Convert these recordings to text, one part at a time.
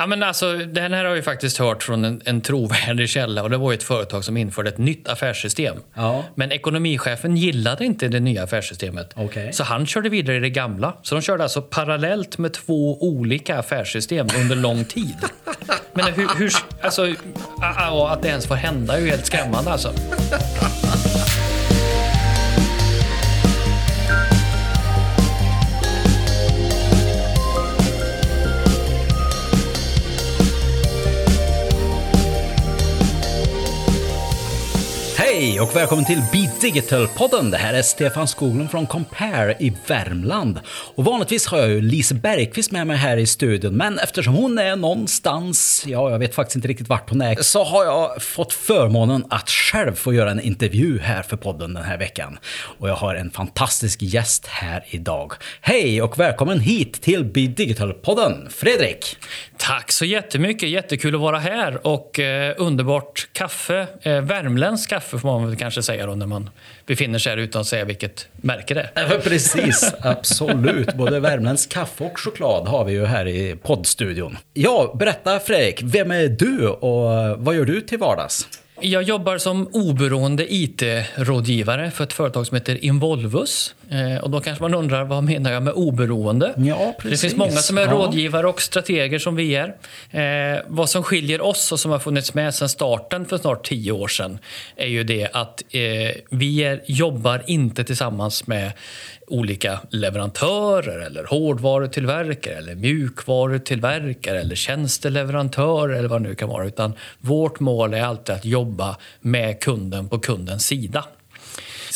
Ja, men alltså, den här har jag faktiskt hört från en, en trovärdig källa. Och Det var ett företag som införde ett nytt affärssystem. Ja. Men ekonomichefen gillade inte det nya affärssystemet. Okej. Så han körde vidare i det gamla. Så de körde alltså parallellt med två olika affärssystem under lång tid. Men hur, hur alltså, att det ens får hända är ju helt skrämmande alltså. Hej och välkommen till Be Digital-podden. Det här är Stefan Skoglund från Compare i Värmland. Och vanligtvis har jag ju Lise Bergqvist med mig här i studion, men eftersom hon är någonstans, ja, jag vet faktiskt inte riktigt vart hon är, så har jag fått förmånen att själv få göra en intervju här för podden den här veckan. Och jag har en fantastisk gäst här idag. Hej och välkommen hit till Be Digital-podden, Fredrik! Tack så jättemycket. Jättekul att vara här. Och eh, underbart kaffe. Eh, värmländskt kaffe får man väl kanske säga då när man befinner sig här utan att säga vilket märke det är. Ja, precis, absolut. Både värmländsk kaffe och choklad har vi ju här i poddstudion. Ja, berätta Fredrik, vem är du och vad gör du till vardags? Jag jobbar som oberoende IT-rådgivare för ett företag som heter Involvus. Eh, och då kanske man undrar, vad menar jag med oberoende? Ja, Det finns många som är Ja. rådgivare och strateger som vi är. Eh, vad som skiljer oss och som har funnits med sedan starten för snart tio år sedan är ju det att eh, vi är, jobbar inte tillsammans med olika leverantörer eller hårdvarutillverkare eller mjukvarutillverkare eller tjänsteleverantörer eller vad det nu kan vara. Utan vårt mål är alltid att jobba med kunden på kundens sida.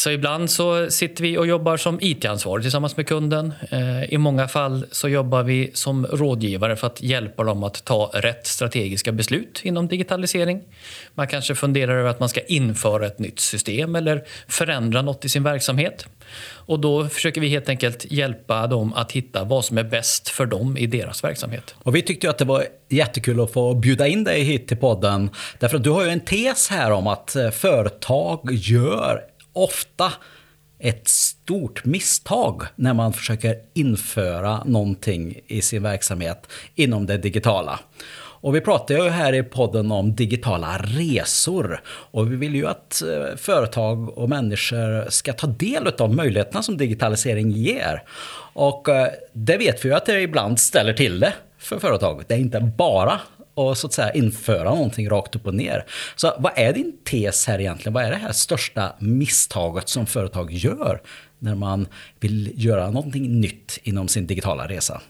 Så ibland så sitter vi och jobbar som IT-ansvarig tillsammans med kunden. Eh, I många fall så jobbar vi som rådgivare för att hjälpa dem att ta rätt strategiska beslut inom digitalisering. Man kanske funderar över att man ska införa ett nytt system eller förändra något i sin verksamhet. Och då försöker vi helt enkelt hjälpa dem att hitta vad som är bäst för dem i deras verksamhet. Och vi tyckte att det var jättekul att få bjuda in dig hit till podden. Därför att du har ju en tes här om att eh, företag gör ofta ett stort misstag när man försöker införa någonting i sin verksamhet inom det digitala. Och vi pratar ju här i podden om digitala resor. Och vi vill ju att eh, företag och människor ska ta del av möjligheterna som digitalisering ger. Och eh, det vet vi ju att det ibland ställer till det för företag. Det är inte bara och så att säga införa någonting rakt upp och ner. Så vad är din tes här egentligen? Vad är det här största misstaget som företag gör när man vill göra någonting nytt inom sin digitala resa?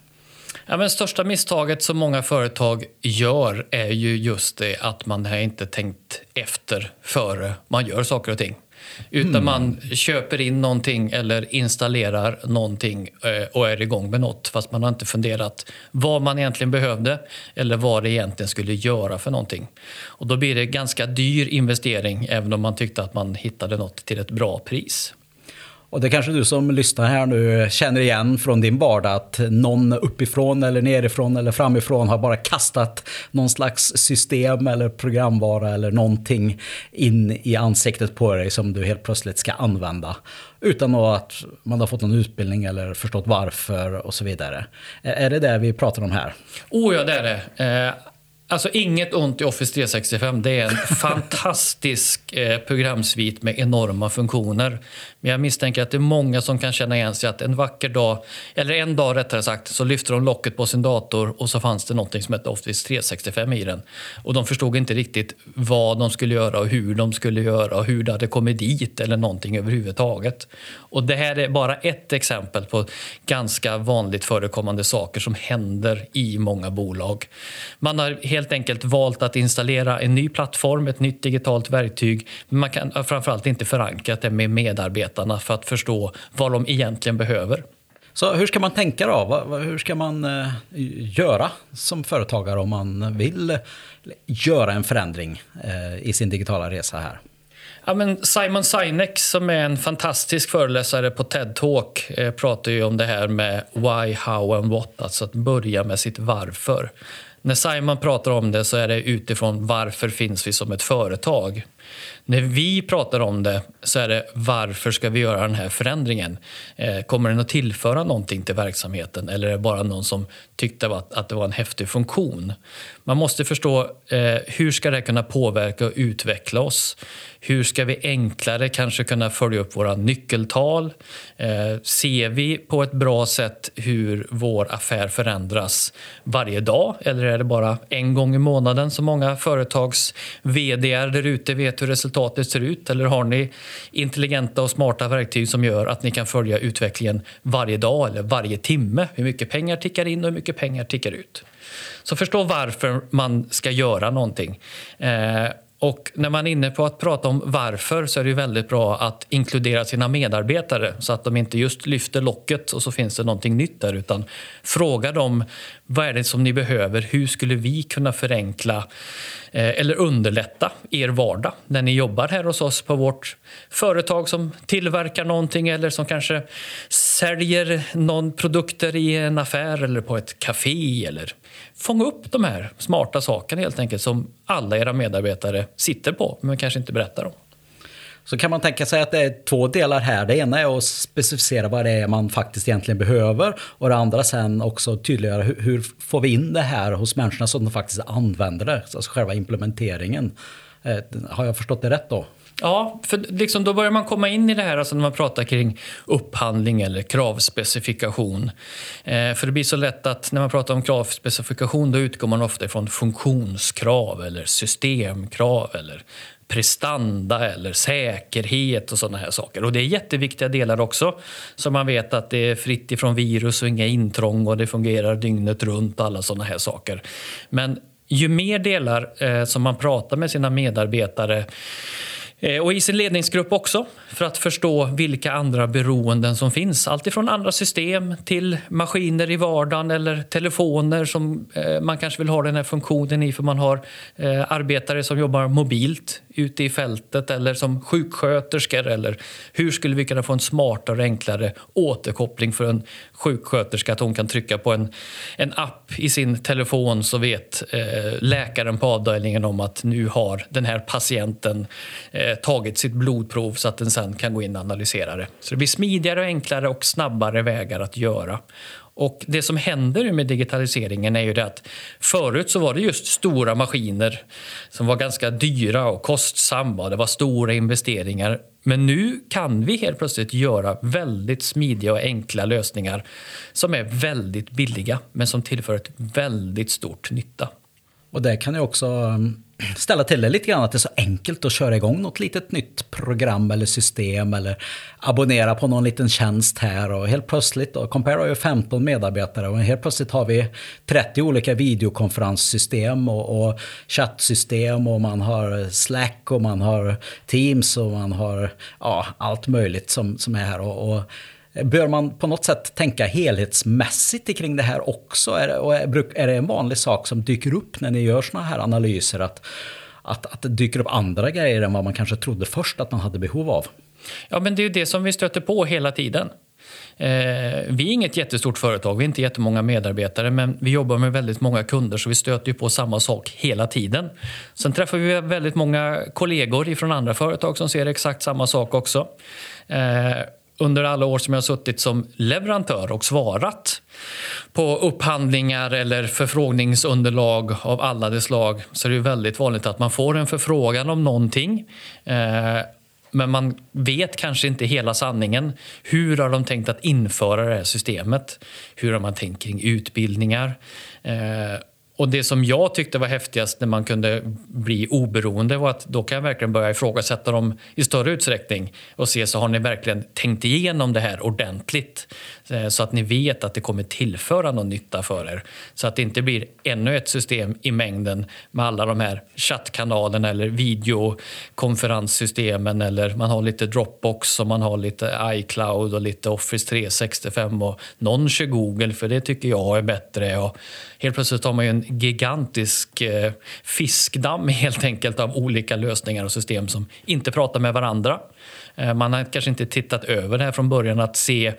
Ja, men största misstaget som många företag gör är ju just det att man har inte tänkt efter före man gör saker och ting. Utan man köper in någonting eller installerar någonting eh, och är igång med något fast man har inte funderat vad man egentligen behövde eller vad det egentligen skulle göra för någonting. Och då blir det ganska dyr investering även om man tyckte att man hittade något till ett bra pris. Och det kanske du som lyssnar här nu känner igen från din vardag att någon uppifrån eller nerifrån eller framifrån har bara kastat någon slags system eller programvara eller någonting in i ansiktet på dig som du helt plötsligt ska använda. Utan att man har fått någon utbildning eller förstått varför och så vidare. Är det det vi pratar om här? Oh ja, det är det. Eh, alltså inget ont i Office 365. Det är en fantastisk eh, programsvit med enorma funktioner. Men jag misstänker att det är många som kan känna igen sig att en vacker dag, eller en dag rättare sagt, så lyfte de locket på sin dator och så fanns det någonting som hette Office 365 i den. Och de förstod inte riktigt vad de skulle göra och hur de skulle göra och hur det hade kommit dit eller någonting överhuvudtaget. Och det här är bara ett exempel på ganska vanligt förekommande saker som händer i många bolag. Man har helt enkelt valt att installera en ny plattform, ett nytt digitalt verktyg. Men man kan framförallt inte förankra det med medarbetarna för att förstå vad de egentligen behöver. Så hur ska man tänka då? Hur ska man eh, göra som företagare om man vill göra en förändring eh, i sin digitala resa här? Ja, men Simon Sinek, som är en fantastisk föreläsare på TED Talk, eh, pratar ju om det här med why, how and what. Alltså att börja med sitt varför. När Simon pratar om det så är det utifrån varför finns vi som ett företag. När vi pratar om det så är det varför ska vi göra den här förändringen? Eh, kommer den att tillföra någonting till verksamheten eller är det bara någon som tyckte att, det var en häftig funktion? Man måste förstå eh, hur ska det kunna påverka och utveckla oss? Hur ska vi enklare kanske kunna följa upp våra nyckeltal? Eh, ser vi på ett bra sätt hur vår affär förändras varje dag eller är det bara en gång i månaden som många företags vd där ute vet hur resultatet ser ut? Eller har ni intelligenta och smarta verktyg som gör att ni kan följa utvecklingen varje dag eller varje timme? Hur mycket pengar tickar in och hur mycket pengar tickar ut? Så förstå varför man ska göra någonting. Eh, och när man är inne på att prata om varför så är det väldigt bra att inkludera sina medarbetare så att de inte just lyfter locket och så finns det någonting nytt där utan fråga dem vad är det som ni behöver? Hur skulle vi kunna förenkla Eh, eller underlätta er vardag när ni jobbar här hos oss på vårt företag som tillverkar någonting eller som kanske säljer någon produkter i en affär eller på ett café eller fånga upp de här smarta sakerna helt enkelt som alla era medarbetare sitter på men kanske inte berättar om. Så kan man tänka sig att det är två delar här. Det ena är att specificera vad det är man faktiskt egentligen behöver och det andra sen också tydliggöra hur, hur får vi in det här hos människorna så att de faktiskt använder det, alltså själva implementeringen. Eh, har jag förstått det rätt då? Ja, för liksom då börjar man komma in i det här alltså när man pratar kring upphandling eller kravspecifikation. Eh, för det blir så lätt att när man pratar om kravspecifikation då utgår man ofta från funktionskrav eller systemkrav eller prestanda eller säkerhet och sådana här saker. Och det är jätteviktiga delar också. Så man vet att det är fritt ifrån virus och inga intrång och det fungerar dygnet runt och alla sådana här saker. Men ju mer delar eh, som man pratar med sina medarbetare eh, och i sin ledningsgrupp också, för att förstå vilka andra beroenden som finns. Allt ifrån andra system till maskiner i vardagen eller telefoner som eh, man kanske vill ha den här funktionen i för man har eh, arbetare som jobbar mobilt ute i fältet eller som sjuksköterskor. Eller hur skulle vi kunna få en smartare och enklare återkoppling för en sjuksköterska att hon kan trycka på en, en app i sin telefon så vet eh, läkaren på avdelningen om att nu har den här patienten eh, tagit sitt blodprov så att den sen kan gå in och analysera det. Så det blir smidigare, och enklare och snabbare vägar att göra. Och Det som händer med digitaliseringen är ju det att förut så var det just stora maskiner som var ganska dyra och kostsamma. Det var stora investeringar. Men nu kan vi helt plötsligt göra väldigt smidiga och enkla lösningar som är väldigt billiga men som tillför ett väldigt stort nytta. Och det kan ju också mm, ställa till det lite grann att det är så enkelt att köra igång något litet nytt program eller system eller abonnera på någon liten tjänst här och helt plötsligt, då, Compare har ju 15 medarbetare och helt plötsligt har vi 30 olika videokonferenssystem och, och chattsystem och man har Slack och man har Teams och man har ja, allt möjligt som, som är här. och, och Bör man på något sätt tänka helhetsmässigt kring det här också? Är det, och är det en vanlig sak som dyker upp när ni gör såna här analyser? Att, att, att det dyker upp andra grejer än vad man kanske trodde först att man hade behov av? Ja, men det är ju det som vi stöter på hela tiden. Eh, vi är inget jättestort företag, vi är inte jättemånga medarbetare men vi jobbar med väldigt många kunder så vi stöter ju på samma sak hela tiden. Sen träffar vi väldigt många kollegor från andra företag som ser exakt samma sak också. Eh, under alla år som jag har suttit som leverantör och svarat på upphandlingar eller förfrågningsunderlag av alla de slag så är det väldigt vanligt att man får en förfrågan om någonting eh, men man vet kanske inte hela sanningen. Hur har de tänkt att införa det här systemet? Hur har man tänkt kring utbildningar? Eh, och Det som jag tyckte var häftigast när man kunde bli oberoende var att då kan jag verkligen börja ifrågasätta dem i större utsträckning och se så har ni verkligen tänkt igenom det här ordentligt eh, så att ni vet att det kommer tillföra någon nytta för er. Så att det inte blir ännu ett system i mängden med alla de här chattkanalerna eller videokonferenssystemen eller man har lite Dropbox och man har lite iCloud och lite Office 365 och någon kör Google för det tycker jag är bättre. Och helt plötsligt har man ju en gigantisk eh, fiskdamm helt enkelt av olika lösningar och system som inte pratar med varandra. Eh, man har kanske inte tittat över det här från början att se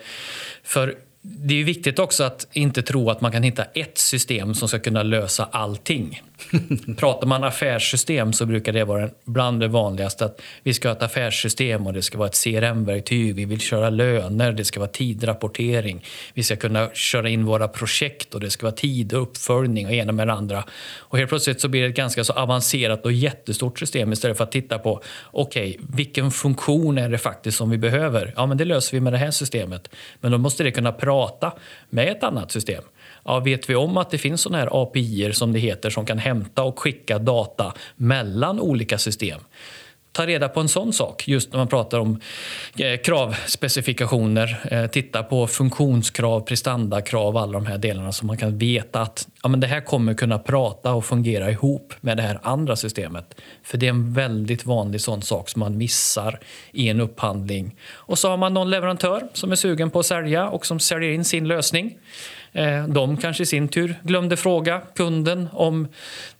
för det är viktigt också att inte tro att man kan hitta ett system som ska kunna lösa allting. Pratar man affärssystem så brukar det vara bland det vanligaste att vi ska ha ett affärssystem och det ska vara ett CRM-verktyg, vi vill köra löner, det ska vara tidrapportering, vi ska kunna köra in våra projekt och det ska vara tid och uppföljning och ena med det andra. Och helt plötsligt så blir det ett ganska så avancerat och jättestort system istället för att titta på okej, okay, vilken funktion är det faktiskt som vi behöver? Ja, men det löser vi med det här systemet. Men då måste det kunna prata med ett annat system. Ja, vet vi om att det finns såna här API som det heter som kan hämta och skicka data mellan olika system? Ta reda på en sån sak, just när man pratar om eh, kravspecifikationer. Eh, titta på funktionskrav, prestandakrav, alla de här delarna så man kan veta att ja, men det här kommer kunna prata och fungera ihop med det här andra systemet. För det är en väldigt vanlig sån sak som man missar i en upphandling. Och så har man någon leverantör som är sugen på att sälja och som säljer in sin lösning. Eh, de kanske i sin tur glömde fråga kunden om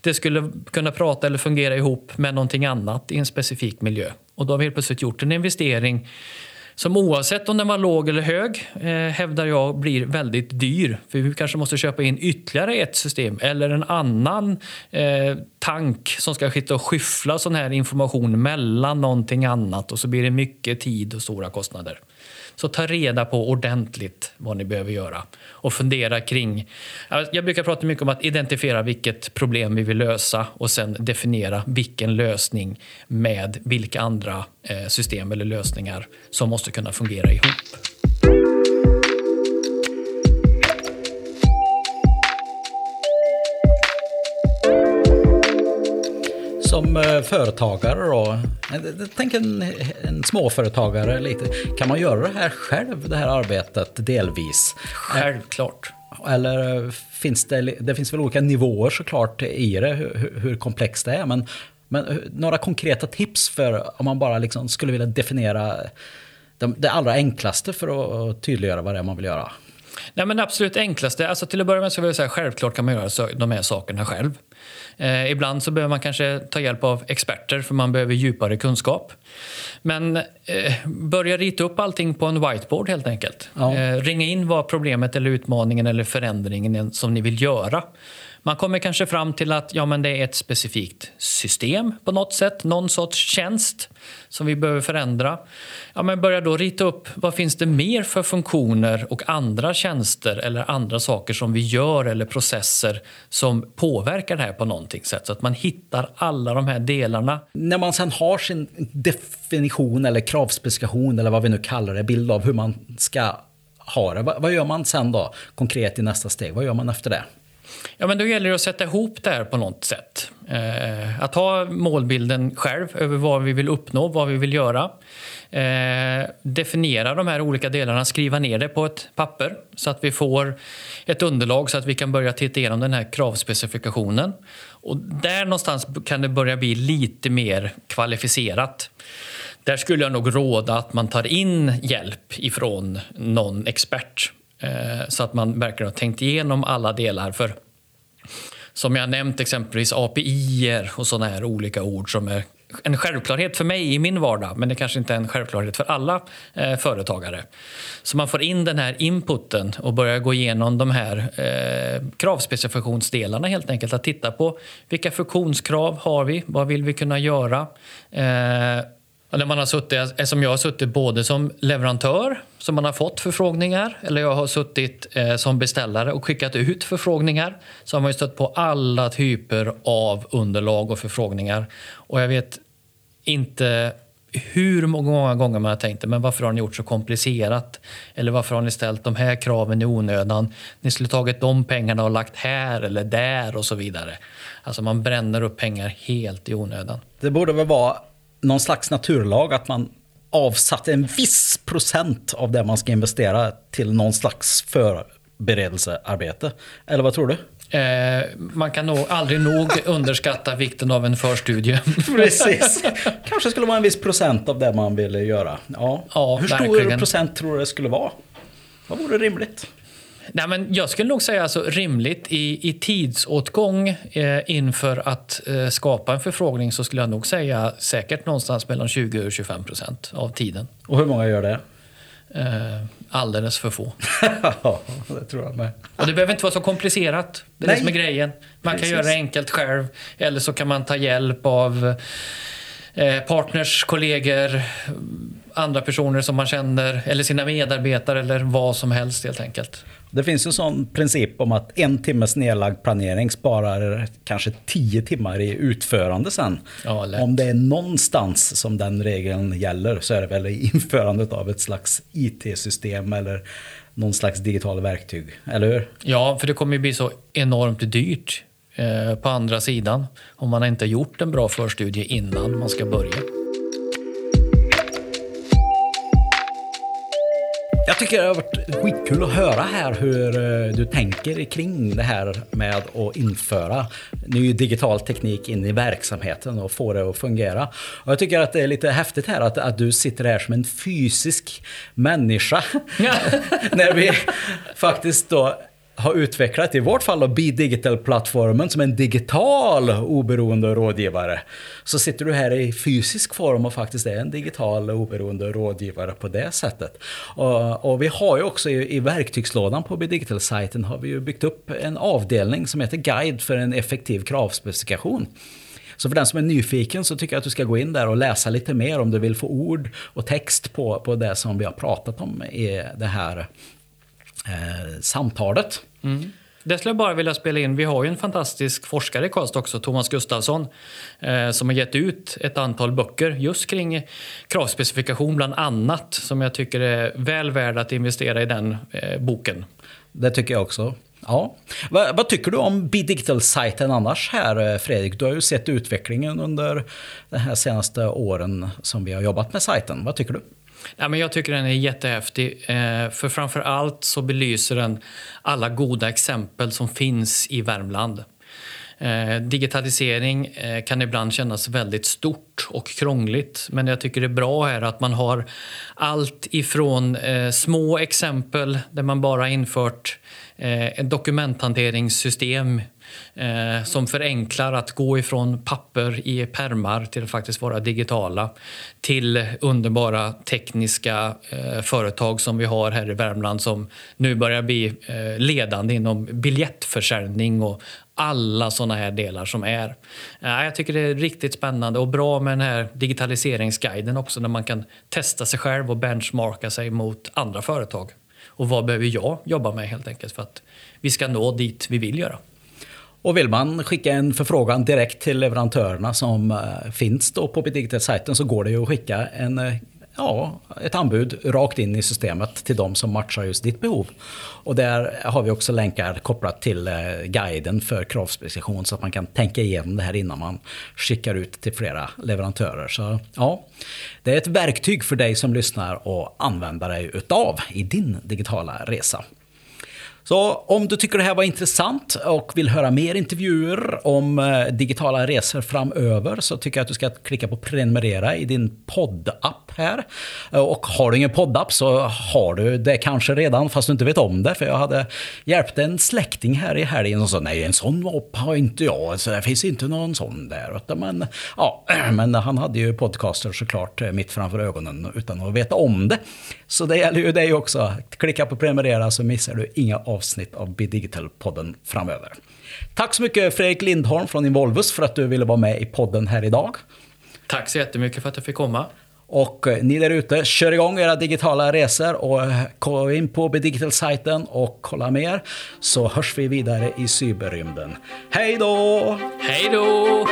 det skulle kunna prata eller fungera ihop med någonting annat i en specifik miljö. Och då har vi helt plötsligt gjort en investering som oavsett om den var låg eller hög eh, hävdar jag blir väldigt dyr. För vi kanske måste köpa in ytterligare ett system eller en annan eh, tank som ska skicka och skyffla sån här information mellan någonting annat och så blir det mycket tid och stora kostnader. Så ta reda på ordentligt vad ni behöver göra och fundera kring... Alltså, jag brukar prata mycket om att identifiera vilket problem vi vill lösa och sen definiera vilken lösning med vilka andra eh, system eller lösningar som måste kunna fungera ihop. som eh, företagare då, tänk en, en småföretagare lite, kan man göra det här själv, det här arbetet delvis? Självklart. Eller finns det, det finns väl olika nivåer såklart i det, hur, hur komplext det är, men, men några konkreta tips för om man bara liksom skulle vilja definiera det allra enklaste för att tydliggöra vad det är man vill göra? Nej, men absolut enklaste, alltså till att börja med så vill jag säga självklart kan man göra de här sakerna själv. Eh, ibland så behöver man kanske ta hjälp av experter för man behöver djupare kunskap. Men eh, börja rita upp allting på en whiteboard helt enkelt. Ja. Eh, ringa in vad problemet eller utmaningen eller förändringen är som ni vill göra. Man kommer kanske fram till att ja, men det är ett specifikt system på något sätt, någon sorts tjänst som vi behöver förändra. Ja, men börja då rita upp vad finns det mer för funktioner och andra tjänster eller andra saker som vi gör eller processer som påverkar det här på någonting sätt så att man hittar alla de här delarna. När man sen har sin definition eller kravspecifikation eller vad vi nu kallar det, bild av hur man ska ha det. Vad gör man sen då konkret i nästa steg? Vad gör man efter det? Ja, men då gäller det att sätta ihop det här på något sätt. Eh, att ha målbilden själv över vad vi vill uppnå, vad vi vill göra. Eh, definiera de här olika delarna, skriva ner det på ett papper så att vi får ett underlag så att vi kan börja titta igenom den här kravspecifikationen. Och där någonstans kan det börja bli lite mer kvalificerat. Där skulle jag nog råda att man tar in hjälp ifrån någon expert eh, så att man verkligen har tänkt igenom alla delar. För som jag nämnt exempelvis API och sådana här olika ord som är en självklarhet för mig i min vardag men det kanske inte är en självklarhet för alla eh, företagare. Så man får in den här inputen och börjar gå igenom de här eh, kravspecifikationsdelarna helt enkelt. Att titta på vilka funktionskrav har vi? Vad vill vi kunna göra? Eh, när man har suttit, som jag har suttit både som leverantör, som man har fått förfrågningar, eller jag har suttit eh, som beställare och skickat ut förfrågningar, så har man ju stött på alla typer av underlag och förfrågningar. Och jag vet inte hur många gånger man har tänkt men varför har ni gjort så komplicerat? Eller varför har ni ställt de här kraven i onödan? Ni skulle tagit de pengarna och lagt här eller där och så vidare. Alltså man bränner upp pengar helt i onödan. Det borde väl vara någon slags naturlag att man avsatte en viss procent av det man ska investera till någon slags förberedelsearbete. Eller vad tror du? Eh, man kan nog aldrig nog underskatta vikten av en förstudie. Precis. Kanske skulle vara en viss procent av det man ville göra. Ja. ja Hur stor verkligen. procent tror du det skulle vara? Vad vore rimligt? Nej, men jag skulle nog säga alltså rimligt i, i tidsåtgång eh, inför att eh, skapa en förfrågning så skulle jag nog säga säkert någonstans mellan 20 och 25 procent av tiden. Och hur många gör det? Eh, alldeles för få. ja, det tror jag med. Och det behöver inte vara så komplicerat. Det är Nej. det som är grejen. Man Precis. kan göra det enkelt själv. Eller så kan man ta hjälp av eh, partners, kollegor, andra personer som man känner, eller sina medarbetare eller vad som helst helt enkelt. Det finns en sån princip om att en timmes nedlagd planering sparar kanske tio timmar i utförande sen. Ja. Om det är någonstans som den regeln gäller så är det väl i införandet av ett slags IT-system eller någon slags digital verktyg, eller hur? Ja, för det kommer ju bli så enormt dyrt eh, på andra sidan om man inte gjort en bra förstudie innan man ska börja. Jag tycker det har varit skitkul att höra här hur eh, du tänker kring det här med att införa ny digital teknik in i verksamheten och få det att fungera. Och jag tycker att det är lite häftigt här att, att du sitter här som en fysisk människa. När vi faktiskt då har utvecklat, i vårt fall då, Be Digital-plattformen som en digital oberoende rådgivare. Så sitter du här i fysisk form och faktiskt är en digital oberoende rådgivare på det sättet. Och, och vi har ju också i, i verktygslådan på Be Digital-sajten har vi ju byggt upp en avdelning som heter Guide för en effektiv kravspecifikation. Så för den som är nyfiken så tycker jag att du ska gå in där och läsa lite mer om du vill få ord och text på, på det som vi har pratat om i det här eh, samtalet. Det skulle jag bara vilja spela in. Vi har ju en fantastisk forskare i Karlstad också, Thomas Gustafsson, eh, som har gett ut ett antal böcker just kring kravspecifikation bland annat, som jag tycker är väl värd att investera i den eh, boken. Det tycker jag också. Ja. Vad, vad tycker du om Be Digital-sajten annars här eh, Fredrik? Du har ju sett utvecklingen under de här senaste åren som vi har jobbat med sajten. Vad tycker du? Ja, men jag tycker den är jättehäftig. Eh, för framför allt så belyser den alla goda exempel som finns i Värmland. Eh, digitalisering eh, kan ibland kännas väldigt stort och krångligt men jag tycker det är bra här att man har allt ifrån eh, små exempel där man bara infört eh, ett dokumenthanteringssystem eh, som förenklar att gå ifrån papper i permar till att faktiskt vara digitala till underbara tekniska eh, företag som vi har här i Värmland som nu börjar bli eh, ledande inom biljettförsäljning och alla såna här delar som är. Eh, jag tycker det är riktigt spännande och bra med den här digitaliseringsguiden också där man kan testa sig själv och benchmarka sig mot andra företag. Och vad behöver jag jobba med helt enkelt för att vi ska nå dit vi vill göra. Och vill man skicka en förfrågan direkt till leverantörerna som eh, finns då på Bidigital-sajten så går det ju att skicka en, eh, ja, ett anbud rakt in i systemet till de som matchar just ditt behov. Och där har vi också länkar kopplat till eh, guiden för kravspecifikation så att man kan tänka igenom det här innan man skickar ut till flera leverantörer. Så ja, det är ett verktyg för dig som lyssnar och använda dig utav i din digitala resa. Så om du tycker det här var intressant och vill höra mer intervjuer om eh, digitala resor framöver så tycker jag att du ska klicka på prenumerera i din poddapp här. Och har du ingen poddapp så har du det kanske redan fast du inte vet om det. För jag hade hjälpt en släkting här i helgen och sa nej en sån app har inte jag, så det finns inte någon sån där. Men, ja, men han hade ju podcaster såklart eh, mitt framför ögonen utan att veta om det. Så det gäller ju dig också. Klicka på prenumerera så missar du inga avsnitt av Be Digital-podden framöver. Tack så mycket Fredrik Lindholm från Involvus för att du ville vara med i podden här idag. Tack så jättemycket för att jag fick komma. Och eh, ni där ute, kör igång era digitala resor och eh, gå in på Bedigital-sajten och kolla mer. Så hörs vi vidare i cyberrymden. Hej då! Hej då!